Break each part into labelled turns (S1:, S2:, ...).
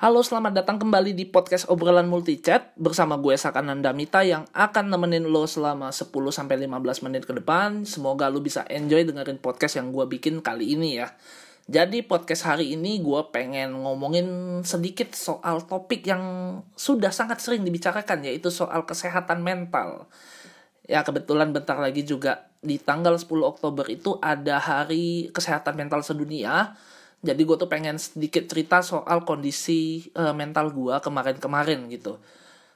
S1: Halo, selamat datang kembali di podcast obrolan multichat bersama gue Sakananda Mita yang akan nemenin lo selama 10-15 menit ke depan. Semoga lo bisa enjoy dengerin podcast yang gue bikin kali ini ya. Jadi podcast hari ini gue pengen ngomongin sedikit soal topik yang sudah sangat sering dibicarakan yaitu soal kesehatan mental. Ya kebetulan bentar lagi juga di tanggal 10 Oktober itu ada hari kesehatan mental sedunia jadi gue tuh pengen sedikit cerita soal kondisi uh, mental gue kemarin-kemarin gitu.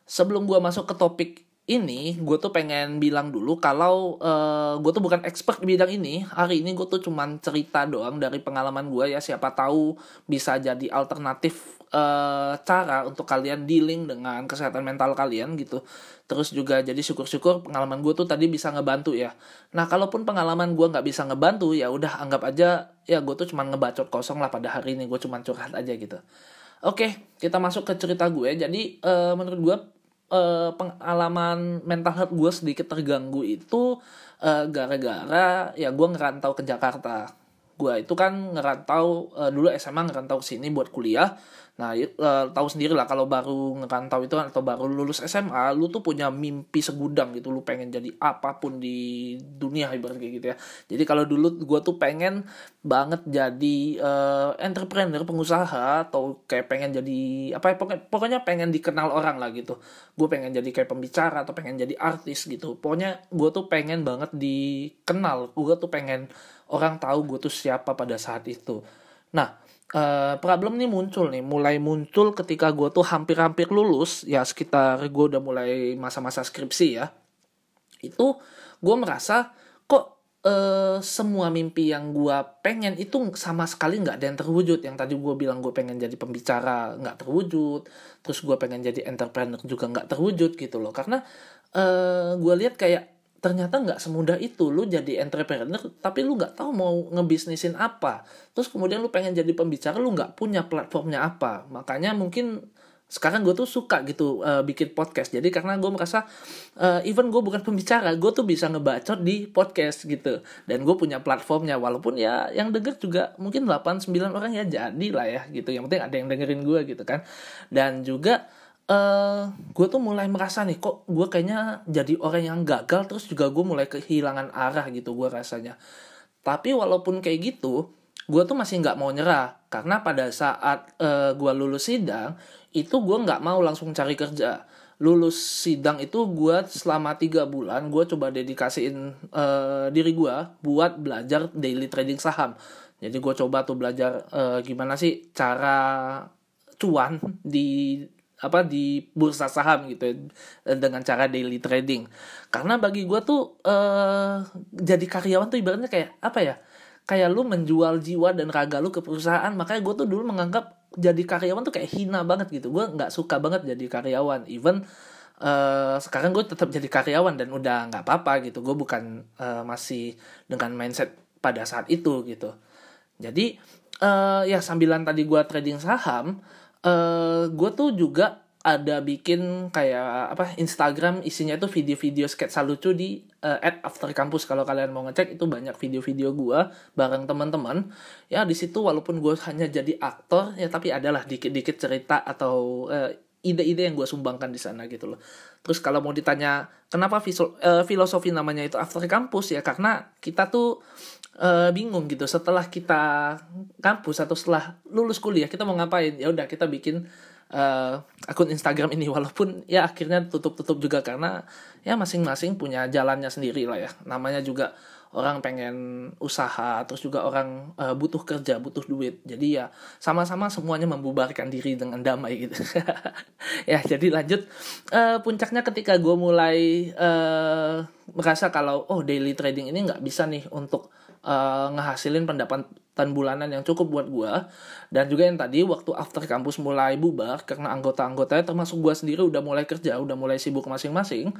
S1: Sebelum gue masuk ke topik ini gue tuh pengen bilang dulu kalau uh, gue tuh bukan expert di bidang ini. Hari ini gue tuh cuman cerita doang dari pengalaman gue ya. Siapa tahu bisa jadi alternatif uh, cara untuk kalian dealing dengan kesehatan mental kalian gitu. Terus juga jadi syukur-syukur pengalaman gue tuh tadi bisa ngebantu ya. Nah kalaupun pengalaman gue nggak bisa ngebantu ya udah anggap aja ya gue tuh cuman ngebacot kosong lah pada hari ini gue cuman curhat aja gitu. Oke kita masuk ke cerita gue. Jadi uh, menurut gue uh, pengalaman mental health gue sedikit terganggu itu uh, gara-gara ya gue ngerantau ke Jakarta. Gue itu kan ngerantau uh, dulu SMA ngerantau ke sini buat kuliah Nah, uh, tahu sendiri lah kalau baru ngerantau itu atau baru lulus SMA, lu tuh punya mimpi segudang gitu, lu pengen jadi apa pun di dunia ibarat kayak gitu ya. Jadi kalau dulu gue tuh pengen banget jadi uh, entrepreneur, pengusaha atau kayak pengen jadi apa ya pokoknya, pengen dikenal orang lah gitu. Gue pengen jadi kayak pembicara atau pengen jadi artis gitu. Pokoknya gue tuh pengen banget dikenal, gue tuh pengen orang tahu gue tuh siapa pada saat itu. Nah, uh, problem nih muncul nih. Mulai muncul ketika gue tuh hampir-hampir lulus. Ya sekitar gue udah mulai masa-masa skripsi ya. Itu gue merasa kok uh, semua mimpi yang gue pengen itu sama sekali nggak ada yang terwujud. Yang tadi gue bilang gue pengen jadi pembicara nggak terwujud. Terus gue pengen jadi entrepreneur juga nggak terwujud gitu loh. Karena uh, eh, gue lihat kayak ternyata nggak semudah itu. Lu jadi entrepreneur tapi lu nggak tahu mau ngebisnisin apa. Terus kemudian lu pengen jadi pembicara lu nggak punya platformnya apa. Makanya mungkin sekarang gue tuh suka gitu uh, bikin podcast. Jadi karena gue merasa uh, even gue bukan pembicara gue tuh bisa ngebacot di podcast gitu. Dan gue punya platformnya. Walaupun ya yang denger juga mungkin 8 9 orang ya jadi lah ya gitu. Yang penting ada yang dengerin gue gitu kan. Dan juga uh, eh, gue tuh mulai merasa nih kok gue kayaknya jadi orang yang gagal terus juga gue mulai kehilangan arah gitu gue rasanya. Tapi walaupun kayak gitu gue tuh masih nggak mau nyerah. Karena pada saat uh, eh, gue lulus sidang itu gue nggak mau langsung cari kerja. Lulus sidang itu gue selama tiga bulan gue coba dedikasiin uh, diri gue buat belajar daily trading saham. Jadi gue coba tuh belajar uh, gimana sih cara cuan di apa di bursa saham gitu ya, dengan cara daily trading. Karena bagi gue tuh uh, jadi karyawan tuh ibaratnya kayak apa ya kayak lu menjual jiwa dan raga lu ke perusahaan. Makanya gue tuh dulu menganggap jadi karyawan tuh kayak hina banget gitu. Gue nggak suka banget jadi karyawan. Even uh, sekarang gue tetap jadi karyawan dan udah nggak apa-apa gitu. Gue bukan uh, masih dengan mindset pada saat itu gitu. Jadi uh, ya sambilan tadi gue trading saham uh, eh, gue tuh juga ada bikin kayak apa Instagram isinya tuh video-video sketsa lucu di uh, at after campus. Kalau kalian mau ngecek itu banyak video-video gue bareng teman-teman. Ya di situ walaupun gue hanya jadi aktor ya tapi adalah dikit-dikit cerita atau uh, ide-ide yang gue sumbangkan di sana gitu loh. Terus kalau mau ditanya kenapa filosofi namanya itu after campus? Ya karena kita tuh uh, bingung gitu. Setelah kita kampus atau setelah lulus kuliah kita mau ngapain? Ya udah kita bikin uh, akun Instagram ini. Walaupun ya akhirnya tutup-tutup juga karena ya masing-masing punya jalannya sendiri lah ya. Namanya juga orang pengen usaha terus juga orang uh, butuh kerja butuh duit. Jadi ya sama-sama semuanya membubarkan diri dengan damai gitu. Ya jadi lanjut. Uh, puncaknya ketika gue mulai uh, merasa kalau oh daily trading ini nggak bisa nih untuk uh, ngehasilin pendapatan bulanan yang cukup buat gue dan juga yang tadi waktu after kampus mulai bubar karena anggota-anggotanya termasuk gue sendiri udah mulai kerja udah mulai sibuk masing-masing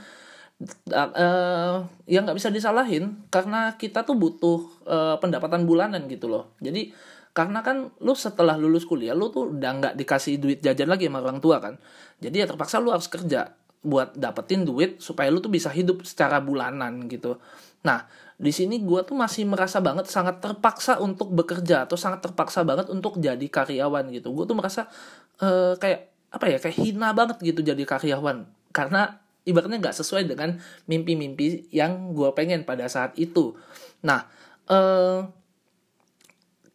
S1: uh, ya nggak bisa disalahin karena kita tuh butuh uh, pendapatan bulanan gitu loh. Jadi karena kan lu setelah lulus kuliah lu tuh udah nggak dikasih duit jajan lagi sama orang tua kan. Jadi ya terpaksa lu harus kerja buat dapetin duit supaya lu tuh bisa hidup secara bulanan gitu. Nah di sini gue tuh masih merasa banget sangat terpaksa untuk bekerja atau sangat terpaksa banget untuk jadi karyawan gitu. Gue tuh merasa uh, kayak apa ya kayak hina banget gitu jadi karyawan. Karena ibaratnya nggak sesuai dengan mimpi-mimpi yang gue pengen pada saat itu. Nah uh,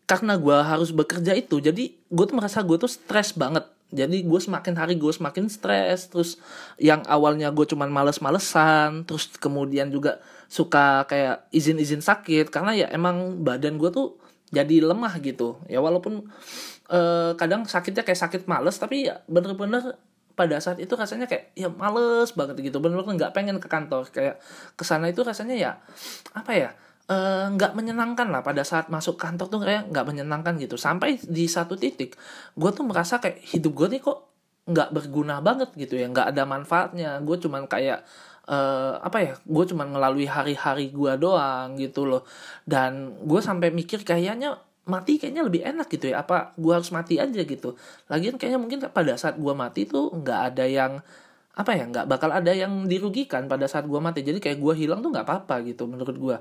S1: karena gue harus bekerja itu jadi gue tuh merasa gue tuh stres banget jadi gue semakin hari gue semakin stres terus yang awalnya gue cuman males-malesan terus kemudian juga suka kayak izin-izin sakit karena ya emang badan gue tuh jadi lemah gitu. Ya walaupun uh, kadang sakitnya kayak sakit males tapi ya bener-bener pada saat itu rasanya kayak ya males banget gitu. Bener-bener nggak pengen ke kantor. Kayak ke sana itu rasanya ya apa ya eh, nggak uh, menyenangkan lah pada saat masuk kantor tuh kayak nggak menyenangkan gitu. Sampai di satu titik gue tuh merasa kayak hidup gue nih kok nggak berguna banget gitu ya nggak ada manfaatnya. Gue cuman kayak uh, apa ya gue cuman melalui hari-hari gue doang gitu loh. Dan gue sampai mikir kayaknya mati kayaknya lebih enak gitu ya apa gue harus mati aja gitu. Lagian kayaknya mungkin pada saat gue mati tuh nggak ada yang apa ya nggak bakal ada yang dirugikan pada saat gue mati. Jadi kayak gue hilang tuh nggak apa-apa gitu menurut gue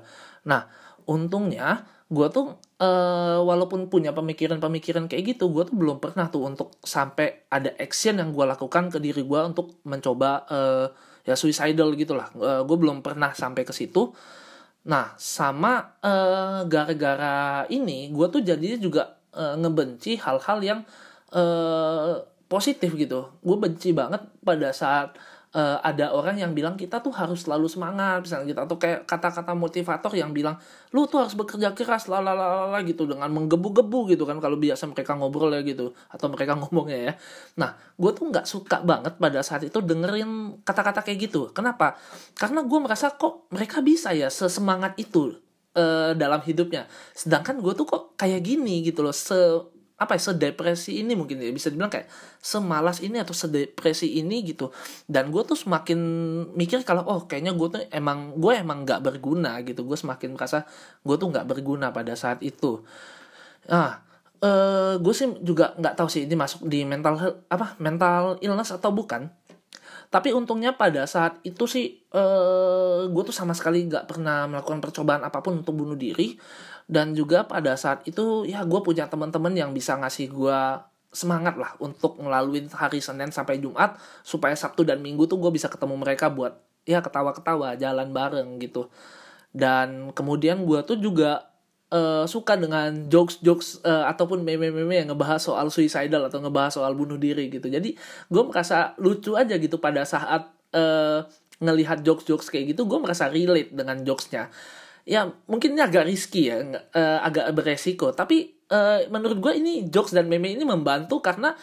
S1: nah untungnya gue tuh uh, walaupun punya pemikiran-pemikiran kayak gitu gue tuh belum pernah tuh untuk sampai ada action yang gue lakukan ke diri gue untuk mencoba uh, ya suicidal gitulah uh, gue belum pernah sampai ke situ. Nah, sama gara eh, gara-gara ini, gue tuh jadinya juga uh, ngebenci hal-hal yang positif gitu. Gue benci banget pada saat uh, ada orang yang bilang kita tuh harus selalu semangat misalnya gitu. Atau kayak kata-kata motivator yang bilang lu tuh harus bekerja keras lalalala gitu dengan menggebu-gebu gitu kan kalau biasa mereka ngobrol ya gitu atau mereka ngomongnya ya. Nah gue tuh nggak suka banget pada saat itu dengerin kata-kata kayak gitu. Kenapa? Karena gue merasa kok mereka bisa ya sesemangat itu uh, dalam hidupnya. Sedangkan gue tuh kok kayak gini gitu loh se apa ya sedepresi ini mungkin ya. Bisa dibilang kayak semalas ini atau sedepresi ini gitu. Dan gue tuh semakin mikir kalau oh kayaknya gue tuh emang gue emang nggak berguna gitu. Gue semakin merasa gue tuh nggak berguna pada saat itu. Ah uh, gue sih juga nggak tahu sih ini masuk di mental apa mental illness atau bukan. Tapi untungnya pada saat itu sih uh, gue tuh sama sekali nggak pernah melakukan percobaan apa pun untuk bunuh diri dan juga pada saat itu ya gue punya teman-teman yang bisa ngasih gue semangat lah untuk ngelaluin hari Senin sampai Jumat supaya Sabtu dan Minggu tuh gue bisa ketemu mereka buat ya ketawa-ketawa jalan bareng gitu. Dan kemudian gue tuh juga uh, suka dengan jokes-jokes uh, ataupun meme-meme yang ngebahas soal suicidal atau ngebahas soal bunuh diri gitu. Jadi gue merasa lucu aja gitu pada saat uh, ngelihat jokes-jokes kayak gitu gue merasa relate dengan jokesnya ya mungkin ini agak risky ya uh, agak beresiko. Tapi uh, menurut gue ini jokes dan meme ini membantu karena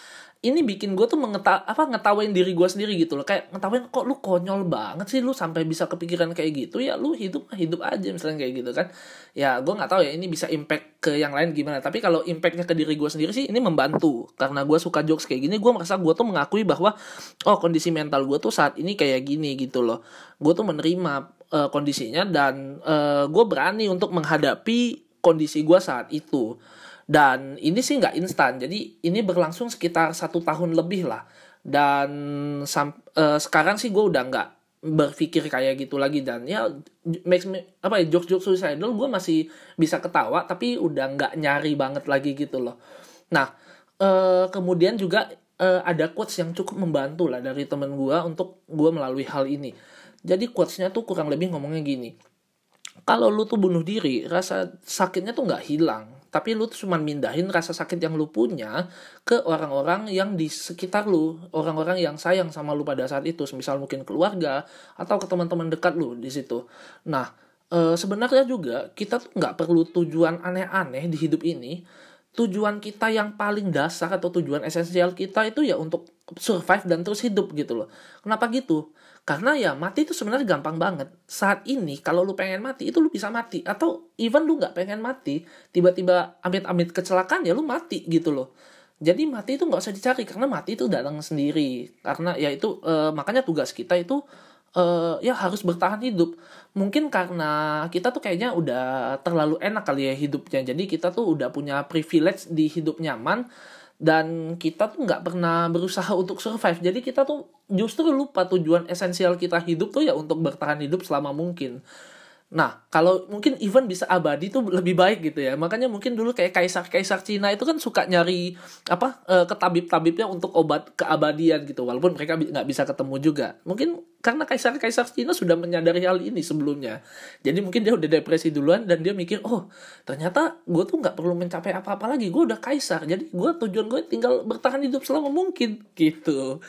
S1: ini bikin gue tuh mengeta apa ngetawain diri gue sendiri gitu loh. Kayak ngetawain kok lu konyol banget sih? Lu sampai bisa kepikiran kayak gitu? Ya lu hidup hidup aja misalnya kayak gitu kan. Ya gue nggak tahu ya ini bisa impact ke yang lain gimana. Tapi kalau impactnya ke diri gue sendiri sih ini membantu. Karena gue suka jokes kayak gini gue merasa gue tuh mengakui bahwa oh kondisi mental gue tuh saat ini kayak gini gitu loh. Gue tuh menerima uh, kondisinya dan uh, gue berani untuk menghadapi kondisi gue saat itu. Dan ini sih nggak instan. Jadi ini berlangsung sekitar satu tahun lebih lah. Dan sam uh, sekarang sih gue udah nggak berpikir kayak gitu lagi. Dan ya makes me apa ya jokes jokes suicidal gue masih bisa ketawa tapi udah nggak nyari banget lagi gitu loh. Nah uh, kemudian juga uh, ada quotes yang cukup membantu lah dari temen gue untuk gue melalui hal ini. Jadi quotesnya tuh kurang lebih ngomongnya gini. Kalau lu tuh bunuh diri rasa sakitnya tuh nggak hilang. Tapi lu tuh cuma mindahin rasa sakit yang lu punya ke orang-orang yang di sekitar lu. Orang-orang yang sayang sama lu pada saat itu. Misal mungkin keluarga atau ke teman-teman dekat lu di situ. Nah e, sebenarnya juga kita tuh nggak perlu tujuan aneh-aneh di hidup ini tujuan kita yang paling dasar atau tujuan esensial kita itu ya untuk survive dan terus hidup gitu loh kenapa gitu karena ya mati itu sebenarnya gampang banget. Saat ini kalau lu pengen mati itu lu bisa mati atau even lu nggak pengen mati, tiba-tiba amit-amit kecelakaan ya lu mati gitu loh. Jadi mati itu nggak usah dicari karena mati itu datang sendiri. Karena ya itu e, makanya tugas kita itu e, ya harus bertahan hidup. Mungkin karena kita tuh kayaknya udah terlalu enak kali ya hidupnya. Jadi kita tuh udah punya privilege di hidup nyaman dan kita tuh nggak pernah berusaha untuk survive jadi kita tuh justru lupa tujuan esensial kita hidup tuh ya untuk bertahan hidup selama mungkin Nah, kalau mungkin even bisa abadi tuh lebih baik gitu ya. Makanya mungkin dulu kayak kaisar-kaisar Cina itu kan suka nyari apa uh, ke tabib-tabibnya untuk obat keabadian gitu. Walaupun mereka nggak bisa ketemu juga. Mungkin karena kaisar-kaisar Cina sudah menyadari hal ini sebelumnya. Jadi mungkin dia udah depresi duluan dan dia mikir, oh ternyata gue tuh nggak perlu mencapai apa-apa lagi. Gue udah kaisar. Jadi gue tujuan gue tinggal bertahan hidup selama mungkin gitu.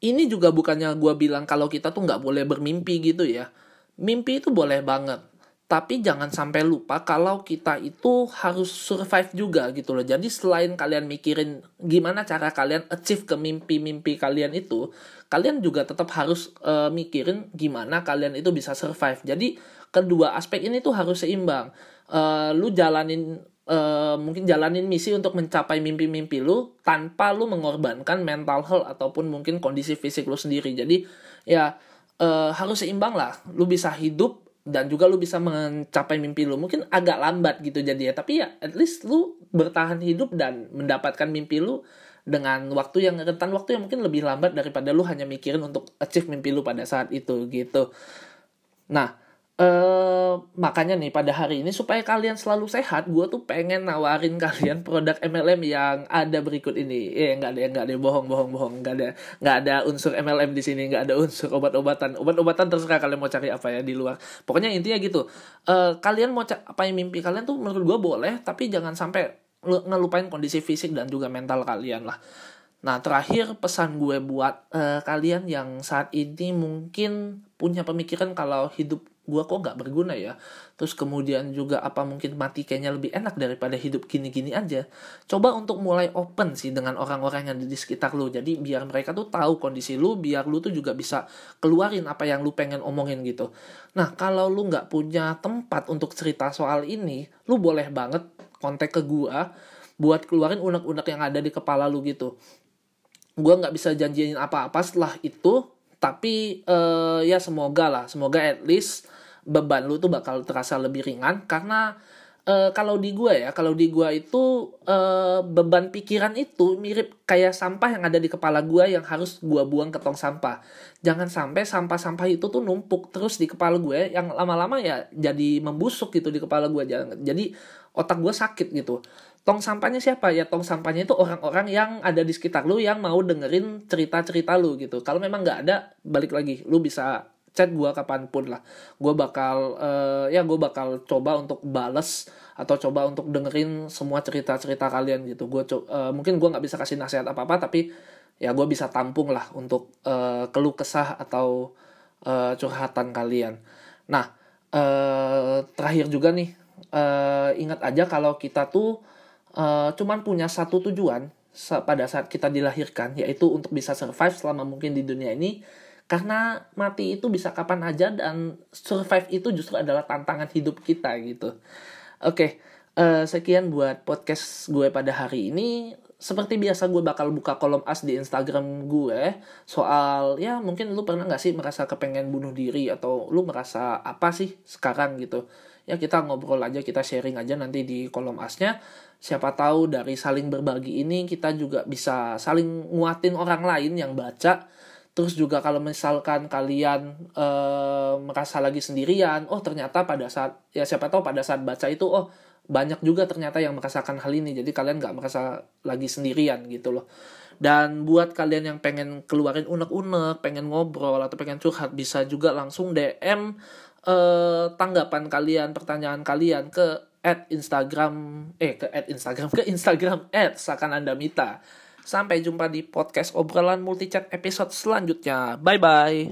S1: Ini juga bukannya gue bilang kalau kita tuh nggak boleh bermimpi gitu ya mimpi itu boleh banget tapi jangan sampai lupa kalau kita itu harus survive juga gitu loh. Jadi selain kalian mikirin gimana cara kalian achieve ke mimpi-mimpi kalian itu, kalian juga tetap harus uh, mikirin gimana kalian itu bisa survive. Jadi kedua aspek ini tuh harus seimbang. Uh, lu jalanin uh, mungkin jalanin misi untuk mencapai mimpi-mimpi lu tanpa lu mengorbankan mental health ataupun mungkin kondisi fisik lu sendiri. Jadi ya uh, harus seimbang lah. Lu bisa hidup dan juga lu bisa mencapai mimpi lu. Mungkin agak lambat gitu jadi ya tapi ya at least lu bertahan hidup dan mendapatkan mimpi lu dengan waktu yang rentan waktu yang mungkin lebih lambat daripada lu hanya mikirin untuk achieve mimpi lu pada saat itu gitu. Nah Uh, makanya nih pada hari ini supaya kalian selalu sehat, gue tuh pengen nawarin kalian produk MLM yang ada berikut ini. Eh nggak ada nggak ada bohong bohong bohong nggak ada nggak ada unsur MLM di sini nggak ada unsur obat-obatan obat-obatan terserah kalian mau cari apa ya di luar. Pokoknya intinya gitu. Uh, kalian mau apa yang mimpi kalian tuh menurut gue boleh tapi jangan sampai ngelupain kondisi fisik dan juga mental kalian lah. Nah, terakhir pesan gue buat uh, kalian yang saat ini mungkin punya pemikiran kalau hidup gue kok nggak berguna ya. Terus kemudian juga apa mungkin mati kayaknya lebih enak daripada hidup gini-gini aja. Coba untuk mulai open sih dengan orang-orang yang di sekitar lu. Jadi biar mereka tuh tahu kondisi lu biar lu tuh juga bisa keluarin apa yang lu pengen omongin gitu. Nah kalau lu nggak punya tempat untuk cerita soal ini lu boleh banget kontak ke gue buat keluarin unek-unek yang ada di kepala lu gitu. Gue nggak bisa janjiin apa-apa setelah itu tapi uh, ya semoga lah semoga at least beban lu tuh bakal terasa lebih ringan karena uh, kalau di gua ya kalau di gua itu uh, beban pikiran itu mirip kayak sampah yang ada di kepala gua yang harus gua buang ke tong sampah. Jangan sampai sampah-sampah itu tuh numpuk terus di kepala gue yang lama-lama ya jadi membusuk gitu di kepala gue jadi otak gue sakit gitu. Tong sampahnya siapa? Ya tong sampahnya itu orang-orang yang ada di sekitar lu yang mau dengerin cerita-cerita lu gitu. Kalau memang nggak ada balik lagi. Lu bisa chat gue kapan pun lah. Gue bakal uh, ya gue bakal coba untuk bales atau coba untuk dengerin semua cerita-cerita kalian gitu. Gue uh, mungkin gue nggak bisa kasih nasihat apa apa tapi ya gue bisa tampung lah untuk uh, keluh kesah atau uh, curhatan kalian. Nah uh, terakhir juga nih uh, ingat aja kalau kita tuh uh, cuman punya satu tujuan pada saat kita dilahirkan yaitu untuk bisa survive selama mungkin di dunia ini karena mati itu bisa kapan aja dan survive itu justru adalah tantangan hidup kita gitu. Oke uh, sekian buat podcast gue pada hari ini. Seperti biasa gue bakal buka kolom as di Instagram gue soal ya mungkin lu pernah gak sih merasa kepengen bunuh diri atau lu merasa apa sih sekarang gitu? Ya kita ngobrol aja kita sharing aja nanti di kolom asnya. Siapa tahu dari saling berbagi ini kita juga bisa saling nguatin orang lain yang baca Terus juga kalau misalkan kalian e, merasa lagi sendirian, oh ternyata pada saat ya siapa tahu pada saat baca itu oh banyak juga ternyata yang merasakan hal ini. Jadi kalian nggak merasa lagi sendirian gitu loh. Dan buat kalian yang pengen keluarin unek-unek, pengen ngobrol atau pengen curhat bisa juga langsung DM eh, tanggapan kalian, pertanyaan kalian ke at Instagram eh ke at Instagram ke Instagram at Sakanandamita. Sampai jumpa di podcast obrolan multichat episode selanjutnya. Bye bye.